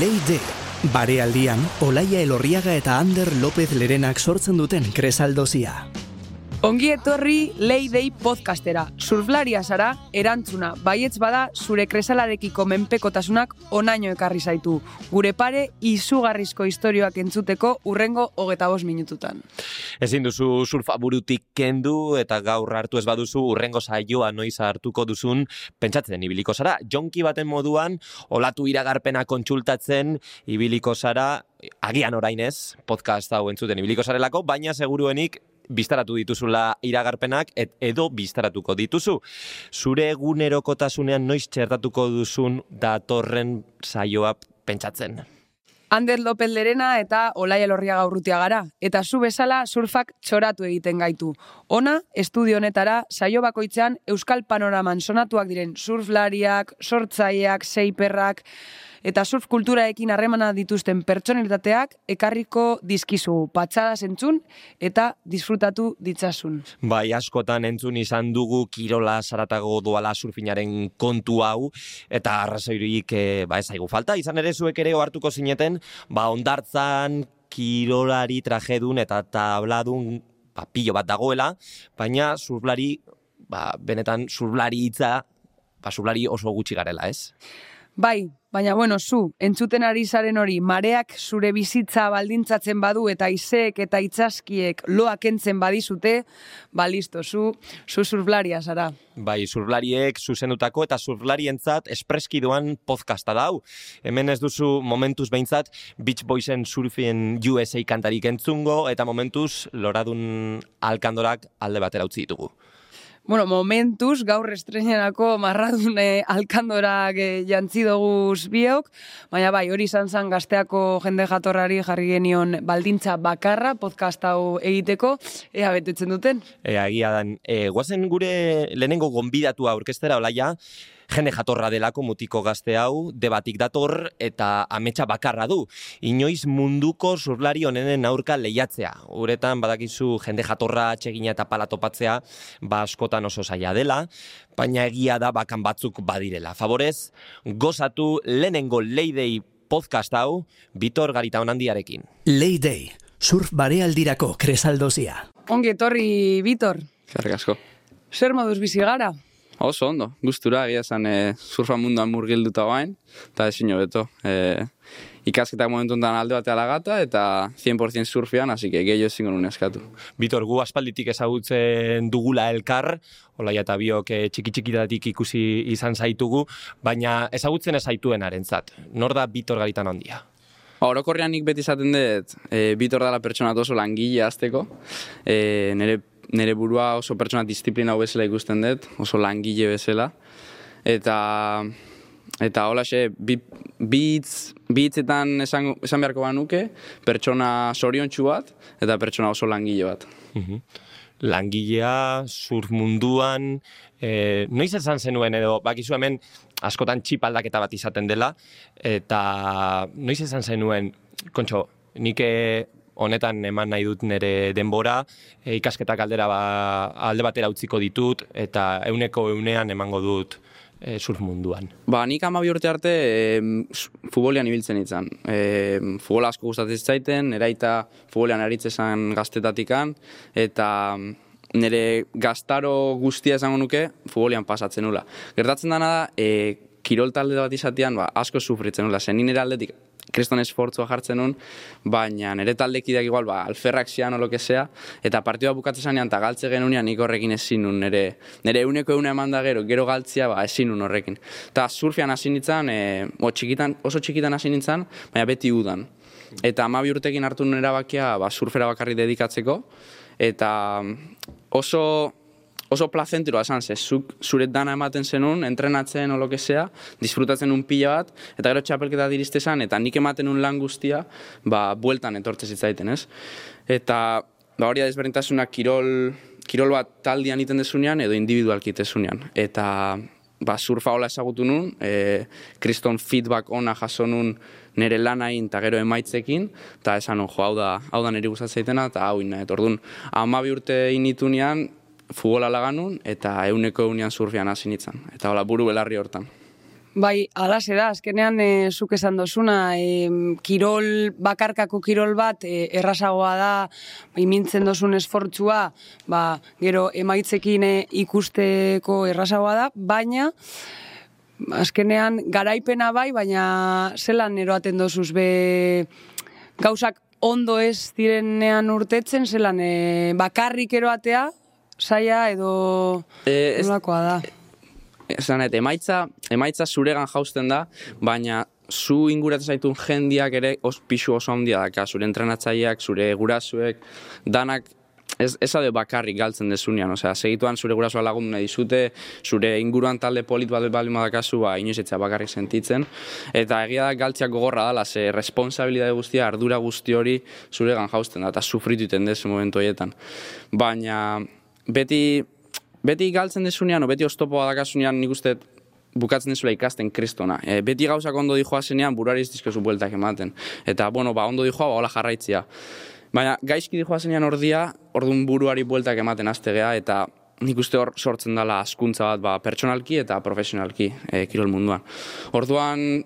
Leide, barealdian, Olaia Elorriaga eta Ander López Lerenak sortzen duten kresaldozia. Ongi etorri Leidei podcastera. Surflaria zara, erantzuna, baietz bada zure kresalarekiko menpekotasunak onaino ekarri zaitu. Gure pare izugarrizko istorioak entzuteko urrengo hogeta bos minututan. Ezin duzu surfa burutik kendu eta gaur hartu ez baduzu urrengo saioa noiz hartuko duzun pentsatzen ibiliko zara. Jonki baten moduan, olatu iragarpena kontsultatzen ibiliko zara, agian orainez, podcast hau entzuten ibiliko zarelako, baina seguruenik biztaratu dituzula iragarpenak et edo biztaratuko dituzu. Zure egunerokotasunean noiz txertatuko duzun datorren saioa pentsatzen. Ander López Lerena eta Olaia Lorriaga urrutia gara. Eta zu bezala surfak txoratu egiten gaitu. Ona, estudio honetara, saio bakoitzean Euskal Panoraman sonatuak diren surflariak, sortzaileak, seiperrak, eta surf kulturaekin harremana dituzten pertsonalitateak ekarriko dizkizu patxada zentzun eta disfrutatu ditzasun. Bai, askotan entzun izan dugu kirola saratago doala surfinaren kontu hau eta arrazoirik e, ba ez zaigu falta izan ere zuek ere hartuko zineten ba ondartzan kirolari trajedun eta tabladun ba, pilo bat dagoela, baina surflari ba, benetan surflari hitza ba, surflari oso gutxi garela, ez? Bai, baina bueno, zu, entzuten ari zaren hori, mareak zure bizitza baldintzatzen badu eta izeek eta itzaskiek loak entzen badizute, ba listo, zu, zu surflaria zara. Bai, surflariek zuzendutako eta surflarientzat espreski doan podcasta dau. Hemen ez duzu momentuz behintzat Beach Boysen surfien USA kantarik entzungo eta momentuz loradun alkandorak alde batera utzi ditugu. Bueno, momentuz, gaur estrenenako marradune alkandorak e, jantzi doguz biok, baina bai, hori izan zen gazteako jende jatorrari jarri genion baldintza bakarra podcast hau egiteko, ea betetzen duten? Ea, egia dan, e, guazen gure lehenengo gonbidatu aurkestera, olaia, jende jatorra delako mutiko gazte hau, debatik dator eta ametsa bakarra du. Inoiz munduko zurlari honenen aurka lehiatzea. Uretan badakizu jende jatorra txegina eta pala topatzea, ba askotan oso zaila dela, baina egia da bakan batzuk badirela. Favorez, gozatu lehenengo leidei podcast hau, Bitor Garita Onandiarekin. Leidei, surf barealdirako kresaldozia. Ongi etorri, Bitor. Zerrik asko. Zer moduz bizi gara? Oso ondo, gustura egia zen e, surfa munduan murgilduta bain, eta ezin beto. E, ikasketak momentu enten alde batea lagata, eta 100% surfian, hasi que gehiago ezin gonun eskatu. Bitor, gu aspalditik ezagutzen dugula elkar, hola eta biok e, txiki txikitatik ikusi izan zaitugu, baina ezagutzen ez zaituen arentzat. Nor da Bitor garitan handia? Orokorrean nik beti izaten dut, e, Bitor dala pertsona oso langile azteko, e, nire nire burua oso pertsona disiplina bezala ikusten dut, oso langile bezala. Eta eta hola xe, bitz, bitzetan esan, esan beharko banuke, pertsona soriontsu bat, eta pertsona oso langile bat. Mhm. Langilea, surf munduan, e, noiz esan zenuen edo, bakizu hemen, askotan txip aldaketa bat izaten dela, eta noiz esan zenuen, kontxo, nik honetan eman nahi dut nire denbora, e, ikasketak aldera ba, alde batera utziko ditut, eta euneko eunean emango dut e, surf munduan. Ba, nik ama urte arte e, futbolian ibiltzen itzan. E, futbol asko gustatzen zaiten, eraita futbolian aritzezan gaztetatikan, eta nire gaztaro guztia esango nuke futbolian pasatzen nula. Gertatzen dana da, e, kirol talde bat izatean ba, asko sufritzen nula, zen nire aldetik kriston esfortzua jartzen nun, baina nire taldekideak igual, ba, alferrak zian olo sea, eta partidua bukatzen zanean, eta galtze genunean nik horrekin ezin nun, nire, nire euneko eune eman da gero, gero galtzia, ba, ezin nun horrekin. Eta surfian hasi nintzen, e, o, txikitan, oso txikitan hasi nintzen, baina beti udan. Eta ama urtekin hartu nuen erabakia, ba, surfera bakarri dedikatzeko, eta oso, oso plazentero esan ze, zuk zure dana ematen zenun, entrenatzen o sea, disfrutatzen un pila bat, eta gero txapelketa diriste zan, eta nik ematen un lan guztia, ba, bueltan etortze zitzaiten, ez? Eta, ba, hori desberdintasuna kirol, kirol bat taldian iten desunean, edo individualki itesunean. Eta, ba, surfa hola ezagutu nun, e, kriston feedback ona jaso nun nire lanain eta gero emaitzekin, eta esan jo, hau da, hau da niri gustatzeitena, eta hau ina, eta orduan, amabi urte initunean, futbola laganun eta euneko eunean surfian hasi nintzen. Eta hola buru belarri hortan. Bai, alase da, azkenean e, zuk esan dozuna, e, kirol, bakarkako kirol bat, e, errazagoa da, bai, mintzen dozun esfortzua, ba, gero emaitzekin e, ikusteko errazagoa da, baina, azkenean, garaipena bai, baina zelan eroaten dozuz be gauzak ondo ez direnean urtetzen, zelan e, bakarrik eroatea, saia edo E, nolakoa da. Esan, et, emaitza, emaitza zuregan jausten da, baina zu inguratzen zaitun jendiak ere os, pixu oso handia daka, zure entrenatzaileak, zure gurasuek, danak ez, ez ade bakarrik galtzen dezunean, osea, segituan zure gurasoa lagundu nahi dizute, zure inguruan talde polit bat bali madakazu, ba, inoiz etxea bakarrik sentitzen, eta egia da galtziak gogorra dala, ze responsabilitate guztia, ardura guzti hori zuregan jausten da, eta sufrituten dezu momentu horietan. Baina, beti, beti galtzen dezunean, o beti oztopoa dakasunean, nik uste bukatzen dezula ikasten kristona. E, beti gauzak ondo dijoa zenean, buruari ez dizkezu bueltak ematen. Eta, bueno, ba, ondo dijoa, ba, hola jarraitzia. Baina, gaizki dijoa zenean ordia, orduan buruari bueltak ematen aztegea, eta nik uste hor sortzen dela askuntza bat, ba, pertsonalki eta profesionalki e, kirol munduan. Orduan,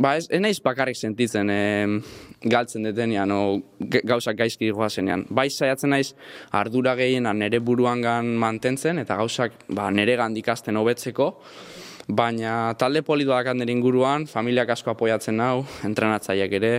Ba, ez, ez naiz bakarrik sentitzen e, galtzen detenean, o gauzak gaizki digoa zenean. Bai saiatzen naiz ardura gehiena nere buruangan mantentzen, eta gauzak ba, nere ikasten hobetzeko, baina talde politoak nire inguruan, familiak asko apoiatzen hau, entrenatzaileak ere,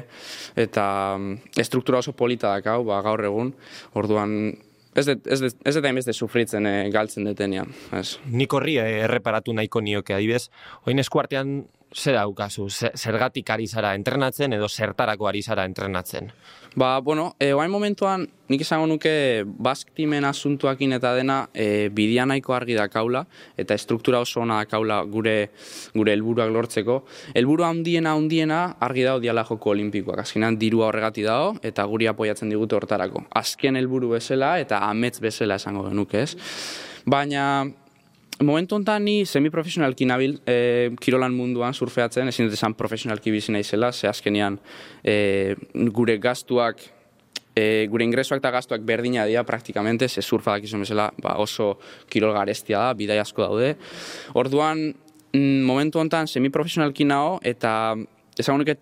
eta estruktura oso polita dakau, ba, gaur egun, orduan Ez dut ez dut- ez dut hainbeste sufritzen e, galtzen detenean. Ez. Nik horri eh, erreparatu nahiko nioke, adibez, oin eskuartean zer daukazu, Ze- zergatik ari zara entrenatzen edo zertarako ari zara entrenatzen. Ba, bueno, e, oain momentuan nik esango nuke bask timen asuntuakin eta dena e, bidea nahiko argi dakaula eta estruktura oso ona dakaula gure gure helburuak lortzeko. Helburu handiena handiena argi dago diala joko olimpikoak. Azkenean dirua horregati dago eta guri apoiatzen digute hortarako. Azken helburu bezala eta amets bezala esango genuke, ez? Baina momentu honetan ni semiprofesionalki nabil e, kirolan munduan surfeatzen, ezin dut esan profesionalki bizi naizela, ze azkenean e, gure gastuak e, gure ingresoak eta gastuak berdina dira praktikamente, ze surfa dakizun bezala ba, oso kirol garestia da, bidai asko daude. Orduan, mm, momentu honetan semiprofesionalki nao eta esango nuke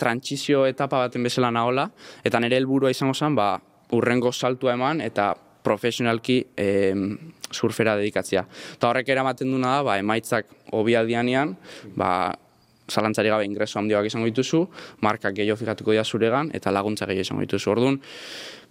etapa baten bezala naola, eta nire helburua izango zen, ba, urrengo saltua eman eta profesionalki em, surfera dedikatzea. Eta horrek eramaten duna da, ba, emaitzak obialdianean, ba, zalantzari gabe ingreso handiak izango dituzu, markak gehiago fijatuko dira zuregan, eta laguntza gehiago izango dituzu. Orduan,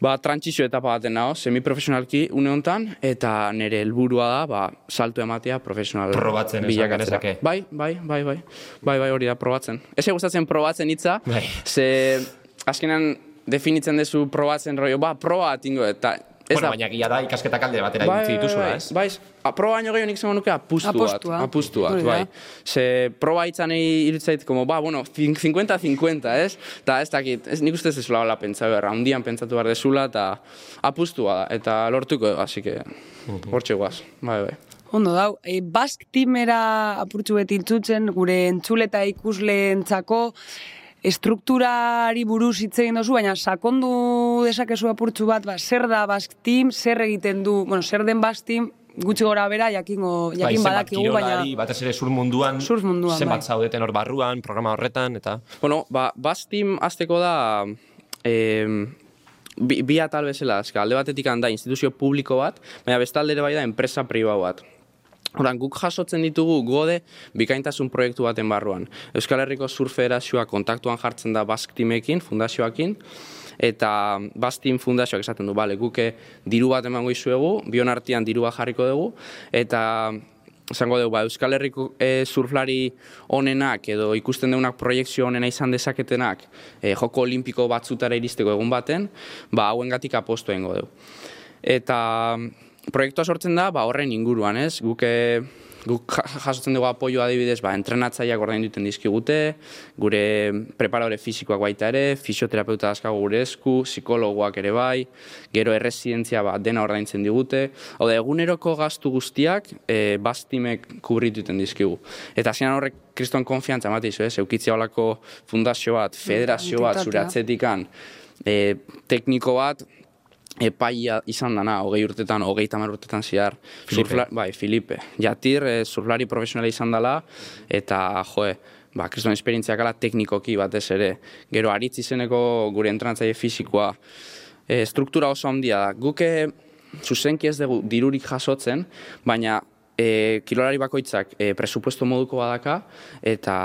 ba, trantsizio etapa baten nago, semiprofesionalki une honetan, eta nire helburua da, ba, salto ematea profesional Probatzen bilakatzera. Bai, bai, bai, bai, bai, bai, hori da, probatzen. Ez gustatzen probatzen hitza, Bai. ze azkenan definitzen duzu probatzen rollo, ba, proba atingo, eta bueno, da, baina gila da ikasketak alde batera utzi dituzula, bai, ez? bai, a, proba baino gehiago nik zango nuke apustu bat. Apustua. Apustu bat, Hori da. bai. Ze proba hitzan iritzait, como, ba, bueno, 50-50, ez? Ta ez dakit, ez, nik uste ez dezula hola pentsa behar, handian pentsatu behar dezula, eta apustua da, eta lortuko, así que, hortxe guaz, bai, bai. Ondo dau, e, Bask timera apurtxu beti gure entzule eta ikusleentzako estrukturari buruz hitz egin dozu, baina sakondu dezakezu apurtxu bat, ba, zer da Bask Team, zer egiten du, bueno, zer den Bask Team, gutxi gora bera, jakingo, Bai, jakin zenbat badakigu, baina... batez ere sur munduan, Surf munduan, zenbat bai. zaudeten hor barruan, programa horretan, eta... Bueno, ba, Bastim azteko da eh, bi, bi atal bezala, eska, alde batetik da instituzio publiko bat, baina bestalde ere bai da enpresa pribau bat. Horan, guk jasotzen ditugu gode bikaintasun proiektu baten barruan. Euskal Herriko Surf Federazioa kontaktuan jartzen da Bask Teamekin, fundazioakin, eta Bastin fundazioak esaten du, bale, guke diru bat emango izuegu, bion artean dirua jarriko dugu, eta esango dugu, ba, Euskal Herriko e, surflari onenak edo ikusten deunak proiektzio onena izan dezaketenak e, joko olimpiko batzutara iristeko egun baten, ba, hauengatik apostu egingo dugu. Eta proiektua sortzen da, ba, horren inguruan, ez? Guk, e, guk ja- jasotzen dugu apoio adibidez, ba, entrenatzaileak ordain duten dizkigute, gure preparadore fisikoak baita ere, fisioterapeuta dauzkagu gure esku, psikologoak ere bai, gero erresidentzia ba, dena ordaintzen digute. Hau da, eguneroko gastu guztiak e, bastimek kubrituten dizkigu. Eta azkenan horrek kriston konfiantza emate izu, ez? Eukitzia holako fundazio bat, federazio bat, zure atzetikan, e, tekniko bat, epaia izan dana, hogei urtetan, hogei tamar urtetan. Filipe. Surfla, bai, Filipe. Jatir, e, surflari profesionala izan dela, eta, joe, ba, kriston esperientziak ala teknikoki batez ere. Gero aritz izeneko gure entrenatzaile fisikoa, e, struktura oso handia da. Guke zuzenki ez dugu dirurik jasotzen, baina e, kilolari bakoitzak e, presupuesto moduko badaka, eta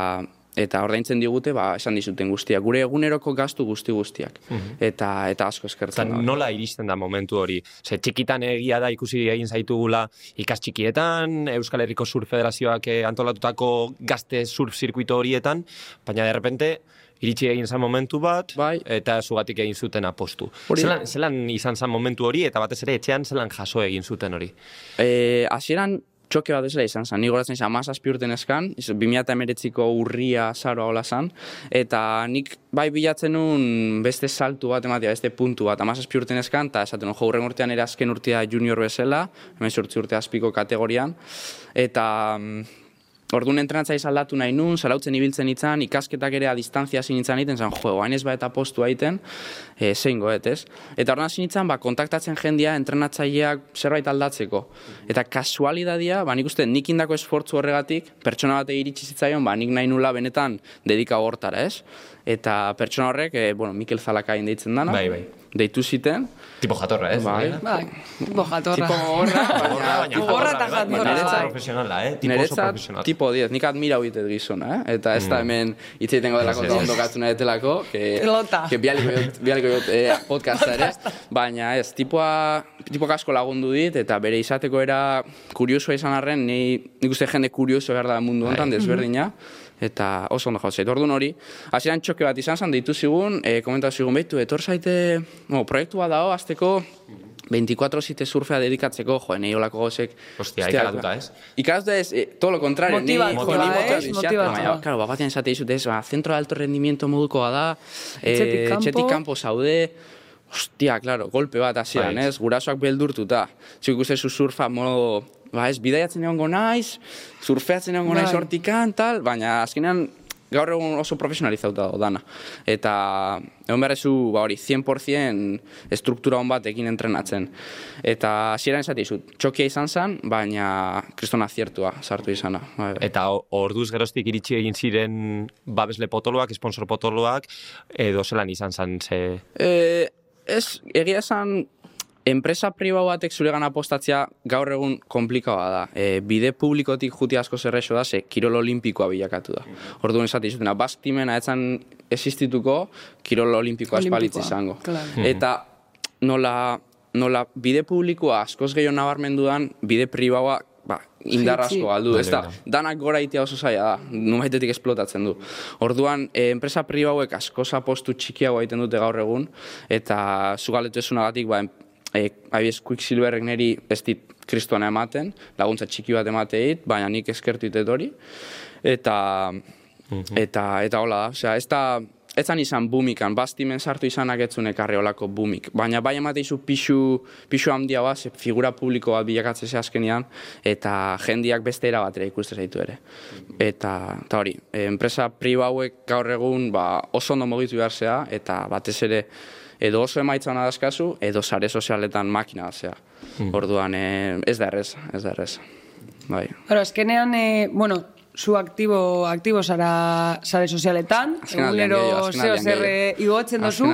eta ordaintzen digute, ba, esan dizuten guztiak. Gure eguneroko gastu guzti guztiak. Eta eta asko eskertzen da. nola iristen da momentu hori? Ze txikitan egia da ikusi egin zaitugula ikas txikietan, Euskal Herriko Surf Federazioak eh, antolatutako gazte surf zirkuito horietan, baina de repente iritsi egin zan momentu bat, Bai. eta zugatik egin zuten apostu. Hori- Zelan, zelan izan zan momentu hori, eta batez ere etxean zelan jaso egin zuten hori? E, hasieran txoke bat ezela izan zen, ni goratzen izan amazazpi urten eskan, iz- 2008ko urria zaroa hola zan, eta nik bai bilatzen nun beste saltu bat ematea, beste puntu bat, amazazpi urten eskan, eta esaten nun, jo, hurren urtean ere azken urtea junior bezala, hemen urte azpiko kategorian, eta mm, Orduan entrenatza aldatu nahi nun, salautzen ibiltzen itzan, ikasketak ere a distantzia hasi nintzen egiten, zan, jo, hain ez ba eta postu egiten, e, zein goet, ez? Eta orduan hasi nintzen, ba, kontaktatzen jendia entrenatzaileak zerbait aldatzeko. Eta kasualidadia, ba, nik uste, nik indako esfortzu horregatik, pertsona bate iritsi zitzaion, ba, nik nahi nula benetan dedika hortara, ez? Eta pertsona horrek, e, bueno, Mikel Zalakain deitzen dana, Bai, bai. deitu ziten, Tipo jatorra, ez? Bai. Bai, tipo jatorra. tipo horra, Jatorra, baina Gogorra eta jatorra, baina bai. profesionala, eh? Tipo oso Niretzat profesional. tipo 10, nik admira huitet gizona, eh? Eta ez da hemen hitz egiten delako eta ez. ondo gatu nahi que, Pelota. que bialiko jot, bialiko jot eh, podcasta ere, baina ez, tipoa, tipo asko lagundu dit, eta bere izateko era kuriosoa izan arren, ni, nik uste jende kurioso behar da mundu honetan, desberdina, eta oso ondo jauzait. Orduan hori, hasieran txoke bat izan zen, deitu zigun, e, komentatu zigun, behitu, etor zaite, bueno, proiektu bat dao, azteko, 24 zite surfea dedikatzeko, jo, nahi olako gozek... Hostia, ikaratuta, ez? Ikaratuta ez, eh, todo lo contrario. Motiva- ni- motiva- ni motiva- motivatua. Baina, claro, bat batean esate dizut, ez, ba, centro de alto rendimiento modukoa da, eh, etxetik kanpo zaude, Hostia, claro, golpe bat hasieran, Bai. ez? Gurasoak beldurtuta. Zuk ikuste zu surfa modo, ba ez, bidaiatzen egongo naiz, surfeatzen egongo naiz Bai. hortikan, tal, baina azkenean gaur egun oso profesionalizauta dago dana. Eta egon behar zu, ba hori, 100% estruktura hon batekin entrenatzen. Eta hasieran esate dizut, txokia izan zen, baina kriston aziertua sartu izana. Bai, bai. Eta orduz geroztik iritsi egin ziren babesle potoloak, sponsor potoloak, edo zelan izan zan, ze... E, ez, egia esan, enpresa pribau batek zuregan apostatzea gaur egun komplikaua da. E, bide publikotik juti asko zerrexo da, ze kirol olimpikoa bilakatu da. Orduan esate izutena, bask timena etzan existituko, kirol olimpikoa espalitz Olimpikoa, izango. claro. Eta nola, nola bide publikoa askoz gehiago nabarmendudan, bide pribaua ba, indar asko galdu, ez da, danak gora itea oso zaila da, numaitetik esplotatzen du. Orduan, e, enpresa pribauek askoz apostu txikiago egiten dute gaur egun, eta zu galetu esunagatik, ba, e, abiez Quicksilverrek neri ez dit kristuana ematen, laguntza txiki bat emateit, baina nik eskertu ditet hori, eta, eta, eta hola da, osea, ez da, ez zan izan bumikan, bastimen sartu izanak etzun ekarri olako bumik. Baina bai emateizu pixu, pixu handia bat, figura publiko bat bilakatzen ze azkenean, eta jendiak beste era batera ikuste zaitu ere. Eta, eta hori, enpresa pribauek gaur egun ba, oso ondo mugitu behar zea, eta batez ere edo oso emaitza hona dazkazu, edo sare sozialetan makina zea. Orduan, eh, ez da errez, ez da errez. Bai. Claro, azkenean, eh, bueno, zu aktibo, aktibo zara sare sozialetan, egunero zeo azkenaldian zer gehiago. eh, igotzen dozu,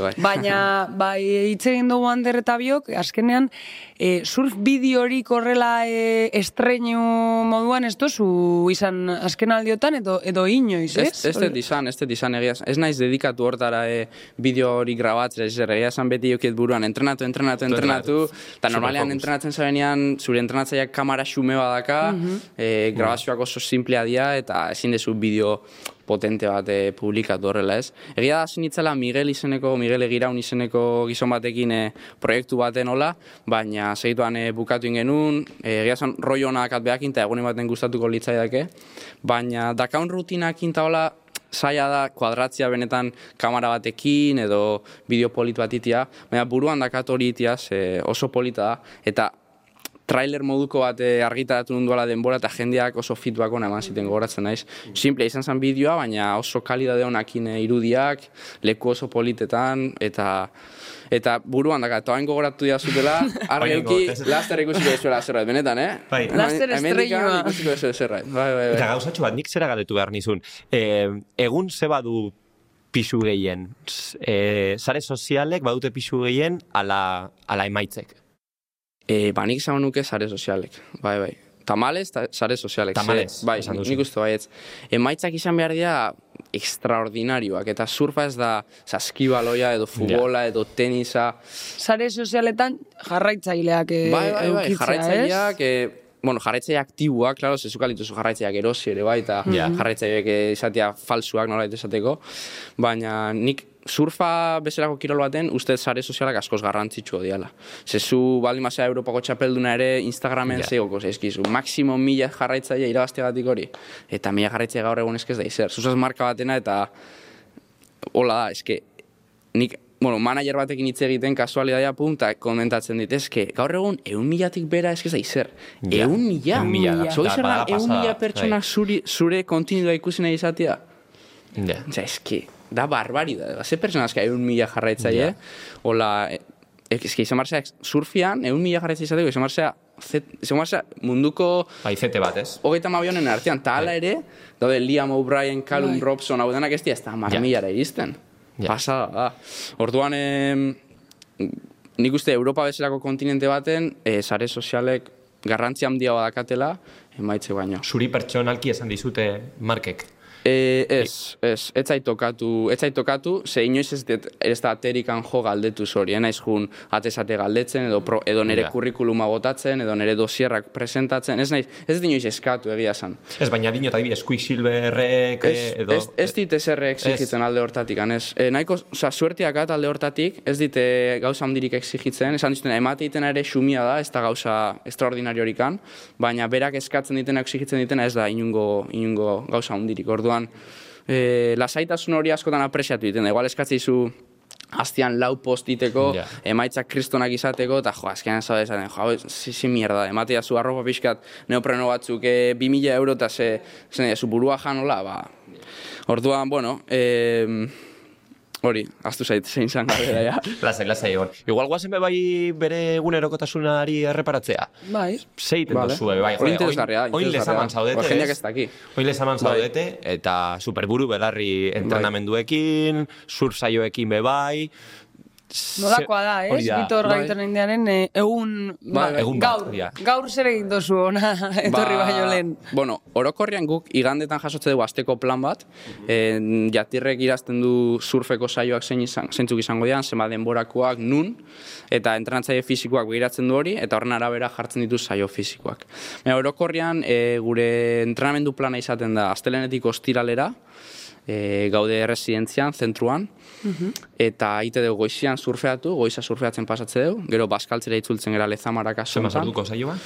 bai. baina bai hitz egin dugu Ander eta biok, azkenean eh, surf bideorik horrela eh, estreinu moduan ez dozu izan azken aldiotan edo, edo inoiz, ez? Ez, ez izan, ez izan egia. Ez naiz dedikatu hortara e, bideo hori grabatzera, ez zer, egia esan beti jokiet buruan, entrenatu, entrenatu, entrenatu, eta normalean entrenatzen zabenean, zure entrenatzaileak kamera xume badaka, e, grabazioak oso simplea dira, eta ezin dezu bideo potente bat e, publikatu horrela ez. Egia da hasi nitzela Miguel izeneko, Miguel Egiraun izeneko gizon batekin e, proiektu baten hola, baina segituan e, bukatu ingenun, e, egia esan roi honak atbeakin, eta egunen baten gustatuko litzaidake, baina dakaun rutinakin eta hola, zaila da kuadratzia benetan kamera batekin edo bideo polit bat itia, baina buruan dakat hori itia, ze oso polita da, eta trailer moduko bat eh, argitaratu nunduala denbora eta jendeak oso feedback ona eman ziten gogoratzen naiz. Simple izan zen bideoa, baina oso kalidade honakin eh, irudiak, leku oso politetan, eta eta buruan daka, eta hain gogoratu dira zutela, argi Oraingo, euki, laster ikusiko dezuela zerbait, benetan, eh? Bai. Laster estreinua. Ikusiko dezuela zerbait, bai, bai, Eta bai. gauzatxo bat, nik zera galetu behar nizun. E, egun ze badu pisu gehien? E, sare sozialek badute pisu gehien ala, ala emaitzek. E, ba, nik nuke sare sozialek, bai, bai. Tamales, ta, sare sozialek. ze- Tamalez, bai, esan duzu. nik uste baietz. Emaitzak izan behar dira extraordinarioak, eta surfa ez da saskibaloia, edo futbola, edo tenisa. Sare sozialetan jarraitzaileak eh, bai, bai, bai, jarraitzaileak, eh, bueno, jarraitzaile aktiboak, klaro, zezuka lituzu jarraitzaileak erosi ere bai, eta Ja. jarraitzaileak eh, izatea falsuak nola esateko, baina nik surfa bezalako kirol baten uste sare sozialak askoz garrantzitsua diala. Zezu baldin mazera Europako txapelduna ere Instagramen yeah. zeigoko zaizkizu. Maximo mila jarraitzaile irabazteagatik hori. Eta mila jarraitzaile gaur egun eskez da izer. Zuzaz marka batena eta hola da, eske, nik, bueno, manager batekin hitz egiten kasualitatea punta komentatzen dit, eske, gaur egun eun milatik bera eske da izer. Ja, Eun mila? ehun mila da. Zoi zer eun mila pertsona bai. zuri, zure kontinua ikusi nahi izatea? Ja. Osea, eske, da barbaridade. Ze pertsona eske eun mila jarraitzaile, Ja. hola, e, eske izan barzea surfian, eun mila jarraitzaile izateko, izan barzea, izan barzea munduko Bai, zete bat, ez? hogeita mabionen artean, eta hala ere, daude Liam O'Brien, Callum Bai. Robson, hau denak ez dira, ez da marmilara iristen. Ja. Pasada da. Orduan, em, nik uste Europa bezalako kontinente baten, e, sare sozialek garrantzi handia badakatela, emaitze baino. Zuri pertsonalki esan dizute markek. E, ez, ez, ez zait tokatu, ez zait tokatu, ze inoiz ez, det, ez da aterikan jo galdetu zori, eh, naiz jun atesate galdetzen, edo, pro, edo nere Ja. kurrikuluma botatzen, edo nere dosierrak presentatzen, ez naiz, ez dut inoiz eskatu egia esan. Ez, baina dino eta adibidez, Quicksilverrek Ez, eh, edo... ez, ez dit eserre exigitzen alde hortatik, ez. E, nahiko, oza, suertiakat alde hortatik, ez dit e, gauza handirik exigitzen, esan dizuten, emateiten ere xumia da, ez da gauza extraordinariorikan, baina berak eskatzen ditena, exigitzen ditena, ez da inungo, inungo gauza handirik. Orduan, e, lasaitasun hori askotan apresiatu egiten da, igual eskatzen dizu, Astian lau post iteko, Ja. emaitzak kristonak izateko, eta jo, azkenean zaude esaten, jo, zi, zi mierda, ematea zu arropa pixkat neopreno batzuk, e, 2000 euro eta ze, ze, zu burua janola, ba. Orduan, bueno, e, hori, aztu zait, zein zan galdera, ja. Lasai, lasai egon. Igual guazen be bai bere egunerokotasunari erreparatzea. Bai. Zeiten Vale. dozue, bai. Hori interesgarria, Oin interesgarria. lezaman zaudete, Hor jendeak ez? daki. Oin lezaman Bai. zaudete, eta superburu belarri entrenamenduekin, surf saioekin be bai. Nolakoa da, ez? Hori da. Vitor Bai. Gaitan indiaren eh, egun, Bai, bai. Egun bat, gaur, da. gaur zer egin dozu ona etorri baino lehen. Bueno, orokorrian guk igandetan jasotze dugu asteko plan bat, en, jatirrek irazten du surfeko saioak zein izan, zeintzuk izango dian, zenbat denborakoak nun, eta entrenatzaile fisikoak begiratzen du hori, eta horren arabera jartzen ditu saio fisikoak. Baina orokorrian e, gure entrenamendu plana izaten da astelenetik ostiralera, e, gaude residentzian, zentruan, eta ite dugu goizian surfeatu, goiza surfeatzen pasatze dugu, gero baskaltzera itzultzen gara lezamaraka Zema sontan. sortuko saioa?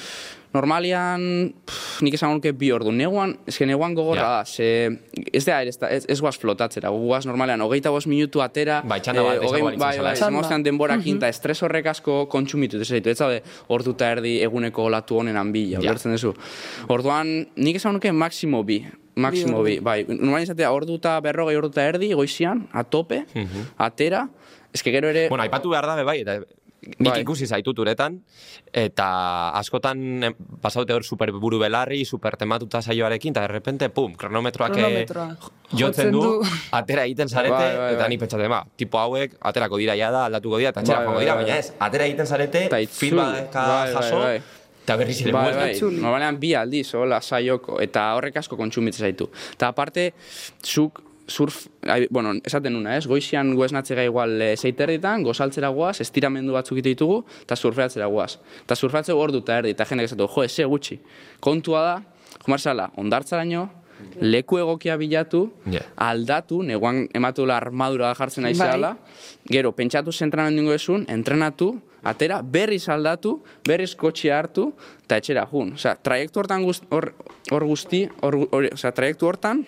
Normalian, pff, nik esan nuke bi ordu. Neguan, eske neguan gogorra Ja. da, ze, ez da, ez, ez, ez guaz flotatzera, guaz normalean, hogeita bost minutu atera, Bai, txanda bat, hogei- izango balitz bai, bezala, bai, ez? zemostean denborakin, eta estres horrek asko kontsumitu, ez zaitu, ez zaude, ordu eta erdi eguneko olatu honenan bi, Ja. ulertzen duzu. Orduan, nik esan nuke maximo bi, maximo bi, bai. Normalian izatea, ordu eta berrogei ordu eta erdi, goizian, a tope, atera, eske gero ere, Bueno, aipatu behar da, bai, eta nik Bai. ikusi zaitut uretan, eta askotan pasaute hor superburu belarri, supertematuta saioarekin, eta de repente, pum, kronometroak eh, jotzen du, du. atera egiten zarete, Bai, bai, eta bai. ni pentsatzen, ba, tipo hauek, aterako dira ja da, aldatuko dira, eta txera Bai, bai, dira, bai. baina ez, atera egiten zarete, Eta feedbacka Bai, bai, jaso, bai. Eta berriz ere Bai, bai, normalean bi aldiz, hola, saioko, eta horrek asko kontsumitzen zaitu. Eta aparte, zuk surf, ai, bueno, esaten nuna, ez, goizian guesnatzega igual e, zeiterditan, gozaltzera guaz, estiramendu batzuk ite ditugu, eta surfeatzera guaz. Eta surfeatzea ordu eta erdi, eta jendeak esatu, jo, eze gutxi. Kontua da, jumarzala, ondartzaraino, leku egokia bilatu, Ja. aldatu, neguan ematula armadura jartzen Bai. naizeala, gero, pentsatu zentrenamendu ingo esun, entrenatu, atera, berriz aldatu, berriz kotxea hartu, eta etxera jun. Osea, traiektu hortan guzti, hor, hor guzti, hor, hor, osea, traiektu hortan,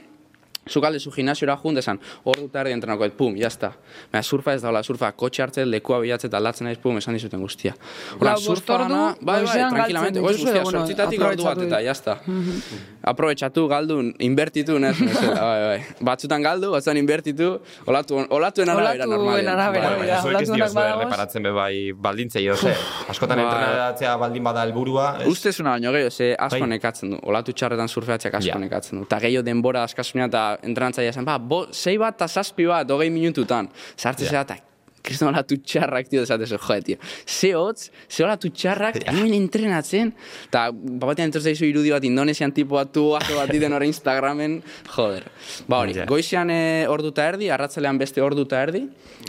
Zuk alde zu gimnasiora jun, desan, hor dut erdi entrenako, et, pum, jazta. Baina surfa ez daula, surfa, kotxe hartzen, lekua bilatzen eta aldatzen naiz, pum, esan dizuten guztia. Hola, surfa ordu, gana, bai, bai, tranquilamente, goiz guztia, bueno, sortzitatik ordu bat eta jazta. Aprobetxatu, galdu, inbertitu, nes, bai, bai. Batzutan galdu, batzutan inbertitu, olatu, olatuen arabera, Olatuen normalean. arabera, Bai, bai. ja. Zuek ez olatuenak diozue badagoz. reparatzen be bai baldintzei, ose. Askotan Bai. entrenatzea baldin bada helburua, ez? Ustezuna baino gehiago, ze asko Bai. nekatzen du. Olatu txarretan surfeatzeak asko nekatzen du. Ta gehiago denbora askasunia eta entrenatzaia esan, ba, bo, sei bat eta zazpi bat, hogei minututan. Sartzen Ja. zera, eta kriston olatu txarrak, tio, desatezu, joe, tio. Ze hotz, ze olatu txarrak, hemen entrenatzen, eta batean entortzen izu irudi bat indonesian tipo bat tu, azo bat diten hori Instagramen, joder. Ba hori, Ja. goizean e, orduta erdi, arratzalean beste orduta erdi,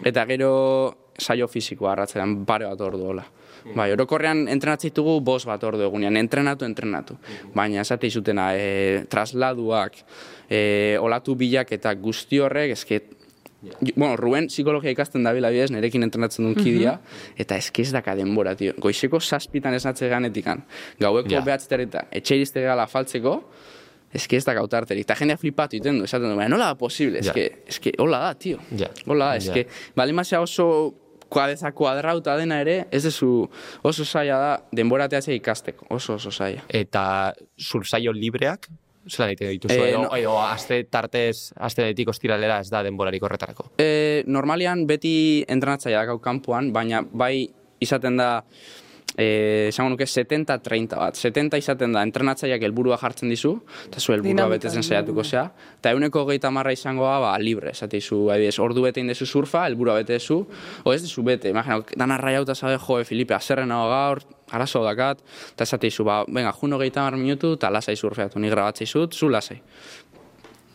eta gero saio fisikoa arratzalean pare bat ordu hola. Bai, orokorrean entrenatzen ditugu bos bat ordu egunean, entrenatu, entrenatu. Baina esate izutena, e, trasladuak, e, olatu bilak eta guzti horrek, eske, Bueno, Ruben psikologia ikasten dabila bidez, nerekin entrenatzen duen kidea, eta eske ez daka denbora, tio. Goizeko zazpitan esnatze ganetikan, gaueko yeah. behatztereta, etxe irizte gala faltzeko, eske ez da gautarterik. Ta jendea flipatu iten du, esaten du, baina nola da posible, eske, eske, hola da, tio. Hola da, eske, bali mazia oso kuadeza kuadrauta dena ere, ez dezu oso zaila da denborateatzea ikasteko, oso oso zaila. Eta surfsaio libreak, zelan egiten dituzu, Eh, edo, no. edo aste tartez, aste detik ostiralera ez da denborarik horretarako. E, normalian beti entrenatzaia dakau kanpoan, baina bai izaten da esango nuke 70-30 bat. 70 izaten da entrenatzaileak helburua jartzen dizu, eta zu helburua betetzen saiatuko zea. Eta euneko gehieta marra izango da, ba, libre, esate izu, adibidez, ordu bete indezu surfa, helburua bete dezu, o ez dezu bete, imagina, dana raiauta zabe, jo, Filipe, azerren hau gaur, arazo dakat, eta esate izu, ba, venga, juno gehieta mar minutu, eta lasai surfeatu, ni grabatzei zut, zu lasai.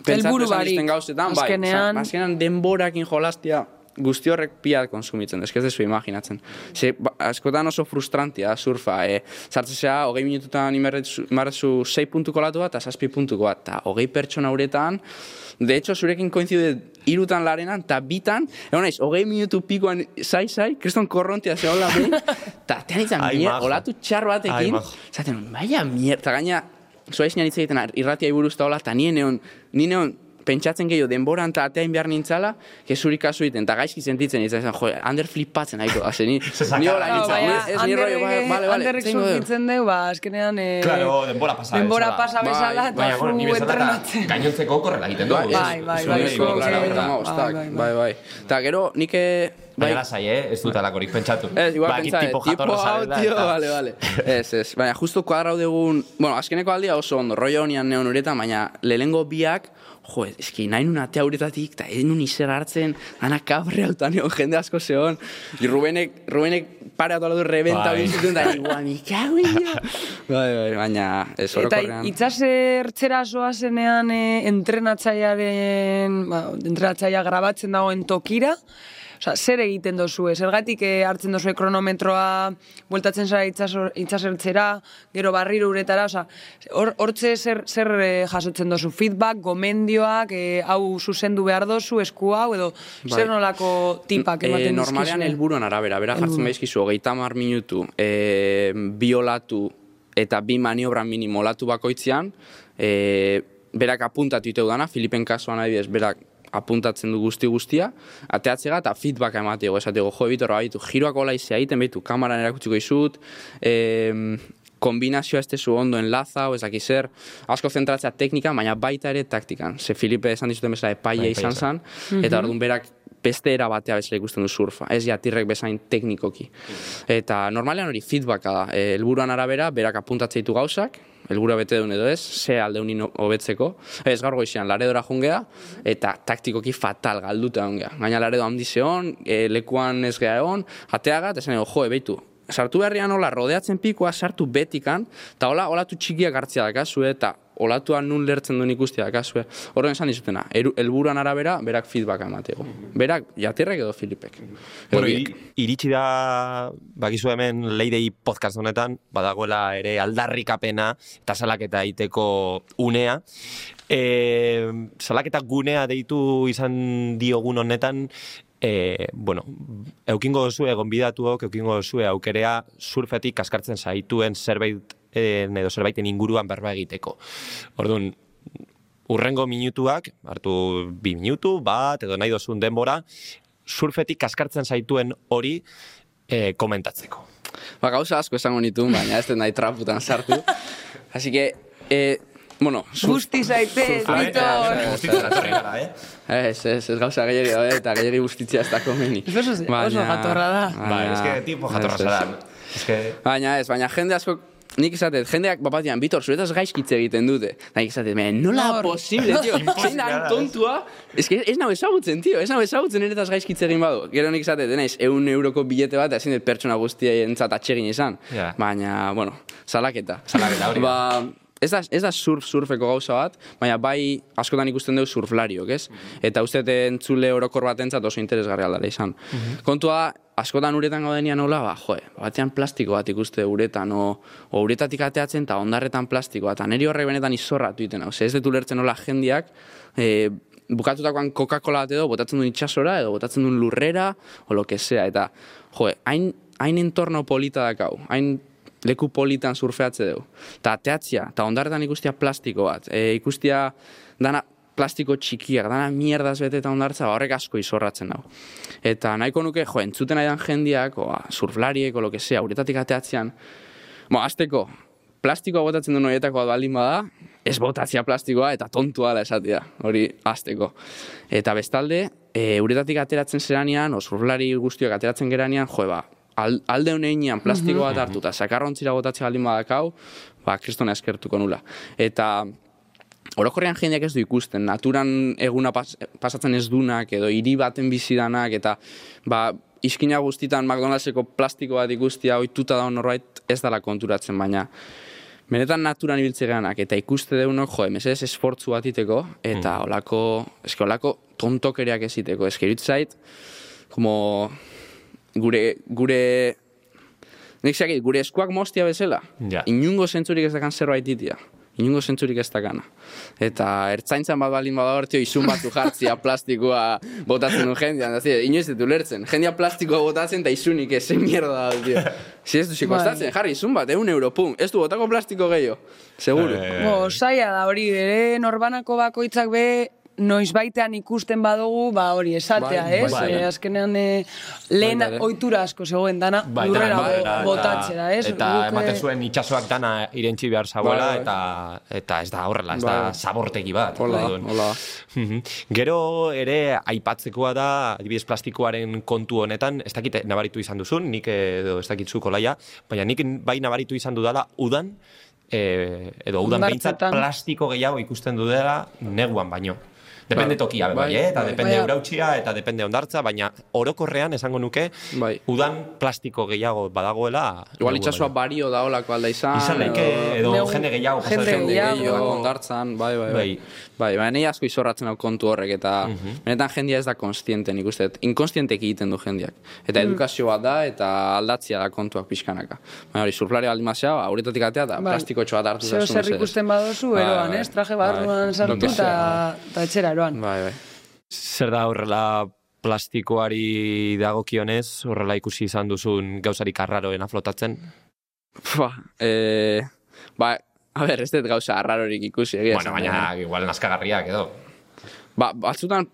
Helburu esan dizten gauzetan, bai, azkenean- azkenean denborakin jolastia guzti horrek pia konsumitzen, ez dezu imaginatzen. Ze, ba, askotan oso frustrantia surfa, e, sartzea, hogei minututan imarrezu sei puntuko latu bat, eta zazpi puntuko bat, eta hogei pertsona uretan, de hecho, zurekin koinzide irutan larenan, eta bitan, egon naiz, hogei minutu pikoan zai-zai, kriston korrontia zehola behin, eta tean izan olatu txar batekin, zaten, baina mier, eta gaina, Zoa izan hitz egiten irratia buruz eta hola, eta nien egon, nien egon pentsatzen gehiago denboran eta ateain behar nintzala, kezuri kasu egiten, eta gaizki sentitzen izan, jo, Ander flipatzen nahiko, haze, ni, ni hola nintzen, ez ni rollo, bale, bale, Anderrek zein surfitzen deu, ba, azkenean... Eh, Claro, denbora pasa Denbora pasa Bai, bezala, eta zu entrenatzen. gainontzeko korrela egiten dugu. Bai, bai, bai, bai, bai, bai. Eta gero, nik eh, bai, lasai, eh? Ez dut alakorik pentsatu. Ez, igual Ba, pentsa, tipo tipo, jatorra hau, tio, vale, vale. Ez, ez, baina justo kuadrau dugun, bueno, azkeneko aldia oso ondo, rollo honian neon uretan, baina lehengo biak, jo, eski nahi nun atea uretatik, eta ez nun izer hartzen, ana kabre hautan egon jende asko zehon, y Rubenek, Rubenek pare atu aladu rebenta Bai. bin zituen, da, igual, mi cago en Dios. Bai, bai, baina, ez Eta orokorrean. itxasertzera zoazenean e, entrenatzailearen, ba, entrenatzailea grabatzen dagoen tokira, Osa, zer egiten dozue? Zergatik eh, hartzen dozue kronometroa, bueltatzen zara itxasertzera, gero barriro uretara, osa, hor, hortze zer, zer eh, jasotzen dozu? Feedback, gomendioak, eh, hau zuzendu behar dozu, esku hau, edo zer Bai. nolako tipak ematen normalean dizkizue? helburuan arabera, bera jartzen behizkizu, hogeita mar minutu, e, bi olatu eta bi maniobra minimo olatu bakoitzean, e, berak apuntatu iteu dana, Filipen kasuan adibidez, berak apuntatzen du guzti guztia, ateatzega eta feedback emateko, esateko, jo, ebitor, baitu, giroak ola izea egiten, behitu, kameran erakutsiko izut, e, kombinazioa ez tezu ondo enlaza, o ezaki zer, asko zentratzea teknika, baina baita ere taktikan. Ze Filipe esan dizuten bezala epaia Bai, izan epaia zan, eta orduan berak beste era batea bezala ikusten du surfa, ez jatirrek bezain teknikoki. Eta normalean hori feedbacka da, e, helburuan arabera, berak apuntatzea ditu gauzak, helburua bete duen edo ez, ze aldeunin hobetzeko. Ez gaur goizean, laredora jungea, eta taktikoki fatal galduta ongea. Gaina laredo handi zeon, e, lekuan ez gea egon, ateaga, eta zen jo, ebeitu, sartu berrian hola rodeatzen pikoa sartu betikan, eta hola olatu txikiak hartzea dakazue, eta olatuan nun lertzen duen ikustia dakazue. Horren esan dizutena, helburuan arabera, berak feedback emateko. Berak, jatirrek edo Filipek. Edo Bueno, iritsi da, bakizu hemen Leidei podcast honetan, badagoela ere aldarrikapena eta salaketa egiteko unea. E, salaketa gunea deitu izan diogun honetan, e, bueno, eukingo duzue, gonbidatuok, eukingo duzue aukerea surfetik kaskartzen zaituen zerbait edo zerbaiten inguruan berba egiteko. Orduan, urrengo minutuak, hartu bi minutu, bat, edo nahi dozun denbora, surfetik kaskartzen zaituen hori eh, komentatzeko. Ba, gauza asko esango nitu, baina ez den nahi traputan sartu. Así que, eh, bueno, sur- Busti zaitez, Vitor. Ez, ez, ez gauza gehiagi daude eta gehiagi bustitzea ez da komeni. Ez oso- oso jatorra da. Bai, eske tipo jatorra Ez, ez. zara. Baina ez, baina jende asko nik esatet, jendeak bapatian, Bitor, zuretaz gaizkitze egiten dute. Da, nik "Men, nola Nor? posible, tio, zein da tontua. Ez que ez nau ezagutzen, tio, ez nau ezagutzen eretaz gaizkitze egin badu. Gero nik esatet, denaiz, eun euroko bilete bat, ezin dut pertsona guztia entzat atxegin izan. Ja. Baina, bueno, salaketa. Salaketa hori. Ba, ez da, ez da surf surfeko gauza bat, baina bai askotan ikusten dugu surflariok, ez? Eta uste entzule orokor batentzat oso interesgarria aldara izan. Kontua, askotan uretan gaudenian nola, ba, joe, batean plastiko bat ikuste uretan, o, o uretatik ateatzen eta ondarretan plastiko bat, eta niri horrek benetan izorratu iten hau. Ez dut ulertzen nola jendiak, e, bukatutakoan Coca-Cola bat edo, botatzen duen itxasora, edo botatzen duen lurrera, o lo que sea, eta, joe, hain, hain entorno polita dakau, hain leku politan surfeatze dugu. Ta ateatzia, eta ondarretan ikustia plastiko bat, e, ikustia dana plastiko txikiak, dana mierdaz bete eta ondartza, ba, horrek asko izorratzen dago. Eta nahiko nuke, jo, entzuten aidan jendiak, o, surflariek, o lo que sea, uretatik ateatzean, Bo, azteko, plastikoa botatzen duen horietako bat baldin bada, ez botatzea plastikoa eta tontua da esatea, hori azteko. Eta bestalde, e, uretatik ateratzen zeranean, o surflari guztiak ateratzen geranean, jo, ba, al, alde honeinean plastiko bat hartu eta sakarrontzira botatzea baldin badakau, ba, kristona eskertuko nula. Eta orokorrean jendeak ez du ikusten, naturan eguna pas, pasatzen ez dunak, edo hiri baten bizidanak, eta ba, iskina guztitan McDonaldseko plastiko bat ikustia ohituta da norbait ez dala konturatzen, baina benetan naturan ibiltze eta ikuste deunok, jo, mesedez esfortzu bat iteko, eta olako, eske olako tontokeriak ez iteko, eske zait, como gure, gure Nik zakit, gure eskuak mostia bezala. Ja. Inungo zentzurik ez dakan zerbait itia. Inungo zentzurik ez dakana. Eta ertzaintzan bat balin bada hor, tio, izun batzu jartzia plastikoa botatzen du jendean. Da, zide, inoiz dut ulertzen. Jendea plastikoa botatzen eta izunik ez, mierda da, tio. Si ez du Bai. kostatzen, jarri izun bat, eun euro, pum. Ez du botako plastiko gehiago. Seguro. Eh, Bo, saia da hori, ere norbanako bakoitzak be, noiz baitean ikusten badugu, ba hori esatea, Bai, ez? bai. Eh, azkenean eh, lehen Bai, bai. ohitura asko zegoen dana, Bai, lurrera eta- botatzera, ez? Eta Guk, eh, ematen zuen itxasoak dana irentzi behar zagoela, Bai, bai. eta, eta ez da horrela, ez da Bai. zabortegi bat. Hola, Orduan. hola. Mhm. Gero ere aipatzekoa da, adibidez plastikoaren kontu honetan, ez dakit nabaritu izan duzun, nik edo ez dakit zuko laia, baina nik bai nabaritu izan dudala udan, e, edo udan behintzat plastiko gehiago ikusten dudela neguan baino. Depende Bai, tokia, bai, bai, eh? eta bai. depende Bai. urautxia, eta depende ondartza, baina orokorrean esango nuke, Bai. udan plastiko gehiago badagoela. Igual itxasua bario da olako alda izan. Izan leike, edo Negu- jende gehiago jende gehiago. ondartzan, bai, bai, bai. Bai. Bai, baina nahi asko izorratzen hau kontu horrek, eta benetan jendia ez da konstiente, nik uste, dut. inkonstientek egiten du jendiak. Eta edukazio bat da, eta aldatzia da kontuak pixkanaka. Baina hori, surflari baldin mazea, aurretatik atea, da Bai. plastikotxo bat hartu zazu, zer ikusten badozu, eroan, bai. ez? Traje barruan sartu eta etxera eroan. Bai, bai. Zer da horrela plastikoari dagokionez, horrela ikusi izan duzun gauzarik arraroena flotatzen? Ba, e, ba, a ber, ez dut gauza arrarorik ikusi, egia bueno, baina igual naskagarriak edo. Ba, batzutan,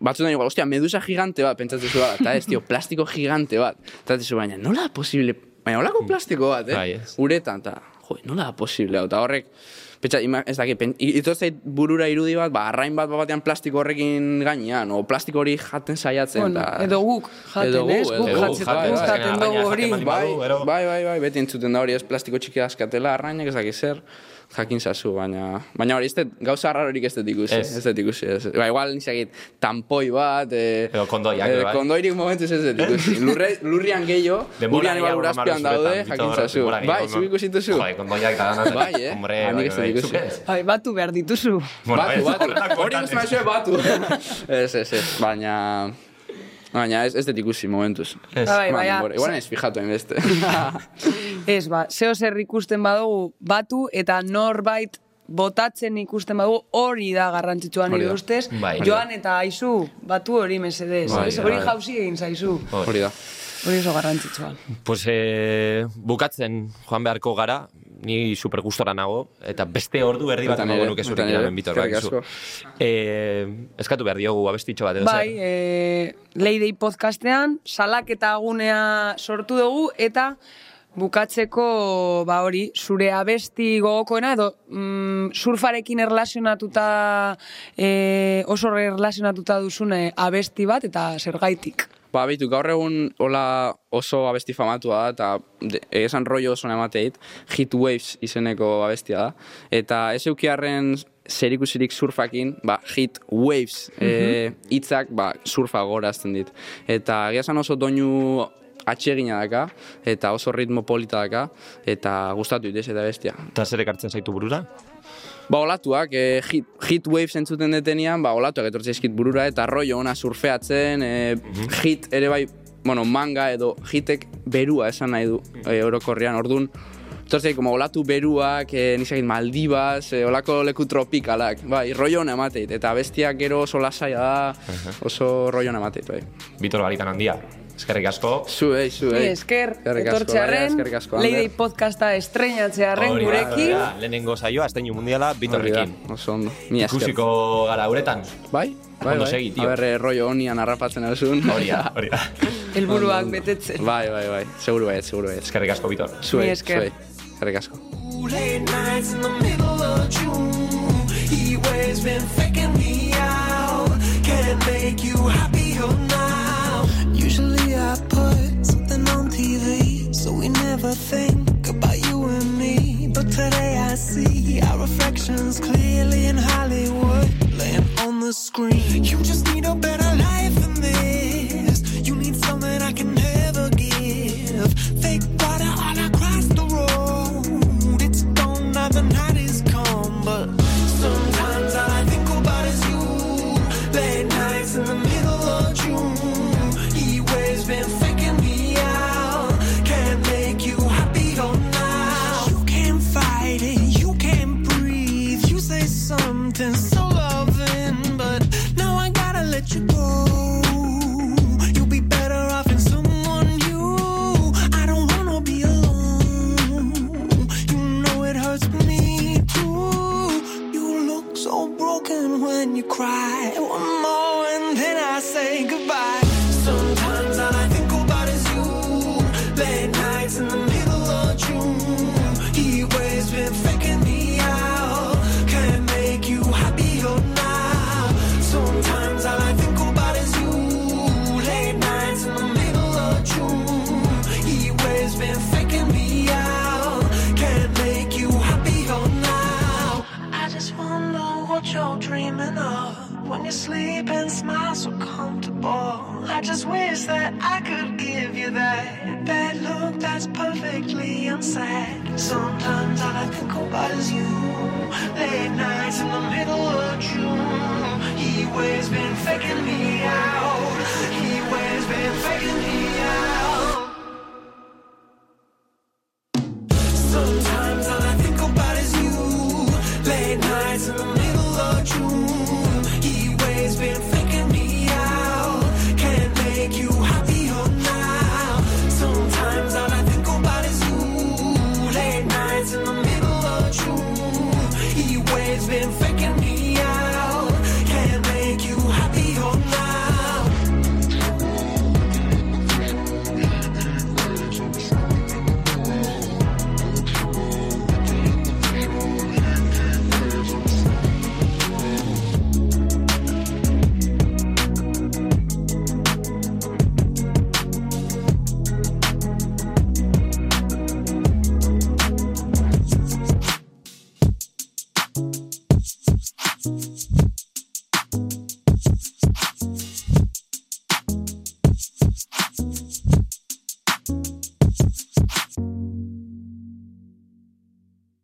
batzutan igual, ostia, medusa gigante bat, pentsatzen zu bat, eta ez, tio, plastiko gigante bat. Eta zu baina, nola posible, baina holako plastiko bat, eh? Bai, ez. Uretan, eta, jo, nola posible, eta horrek, Pentsa, ima, ez dakit, pen, ito zait burura irudi bat, ba, arrain bat batean plastiko horrekin gainean, o plastiko hori jaten saiatzen. Bueno, ta- edo guk jaten, Edo ez? Guk gu, jatzen, bai, guk bai. jaten Azkenean dugu hori. Bai, bai, bai, bai, beti entzuten da hori ez plastiko txiki askatela arrainak ez dakit zer, jakin zazu, baina, baina hori dut, gauza arrarorik ez dut ikusi, Ez. ez dut ikusi, ez. Ba, igual nizakit, tampoi bat, eh, Edo kondoiak, eh, bai. kondoirik momentuz ez dut ikusi. Lurre, lurrian gehiago, lurrian igual urazpian daude, jakin zazu. Bai, gehiago zu eman. ikusi duzu? Jode, kondoiak da dana. Bai, eh? Hombre, bai, bai, zuk ez? Bai, batu behar dituzu. Bueno, batu, batu. Hori ikusten maizue batu. ez, ez, ez, baina... Baina ez, ez dut ikusi momentuz. Ez. Bai, denbora. Igual ez fijatu hainbeste. Ez, ba, zeo zer ikusten badugu batu eta norbait botatzen ikusten badugu hori da garrantzitsua Hori nire ustez. Bai. Joan eta aizu, batu hori mesedez. Bai, ez? Hori bai. jauzi egin zaizu. Hori da. Hori oso garrantzitsua. Pues, e, bukatzen joan beharko gara, ni super gustora nago, eta beste ordu erdi bat emango nuke zurekin hemen, Bitor, bakizu. asko. E, eskatu behar diogu abestitxo bat edo Bai, zer. e, Leidei podcastean, salak eta gunea sortu dugu, eta bukatzeko, ba hori, zure abesti gogokoena, edo mm, surfarekin erlazionatuta, e, oso erlazionatuta duzune abesti bat, eta zergaitik. Ba, bitu, gaur egun hola oso abesti famatua da, eta esan rollo oso emateit, Hit Waves izeneko abestia da. Eta ez eukiarren zerikusirik surfakin, ba, Hit Waves eh, hitzak ba, surfa gorazten dit. Eta egia esan oso doinu atsegina daka, eta oso ritmo polita daka, eta gustatu ditez eta bestia. Eta zer ekartzen zaitu burura? Ba, olatuak, e, hit, hit waves entzuten detenean, ba, olatuak etortzen eskit burura, eta rollo ona surfeatzen, e, hit ere bai, bueno, manga edo hitek berua esan nahi du e, orokorrean, ordun Entonces, como olatu beruak, e, nizakit Maldivas, e, olako leku tropikalak, bai, rollo ona emateit, eta bestiak gero oso lasaia da, oso rollo ona emateit, bai. Bitor Baritan handia. Eskerrik asko. Zuei, zuei. Ni esker, Eskerrik asko, etortzearen. Leidei podcasta da, gurekin. hori da. Lehenengo saioa, Asteñu Mundiala, Bitorrekin. Oso ondo, mi esker. Ikusiko gara uretan. Bai, bai, Ondo bai. segi, tio. A ber, eh, rollo honian harrapatzen alzun. Hori da, hori da. helburuak betetzen. Bai, bai, bai. Seguru bai, seguru bai. Eskerrik asko, Bitor. Zuei, zuei. Eskerrik asko. Late nights in the middle of June. He waves been faking me out. Can't make you happier think about you and me. But today I see our reflections clearly in Hollywood, laying on the screen. You just need a better life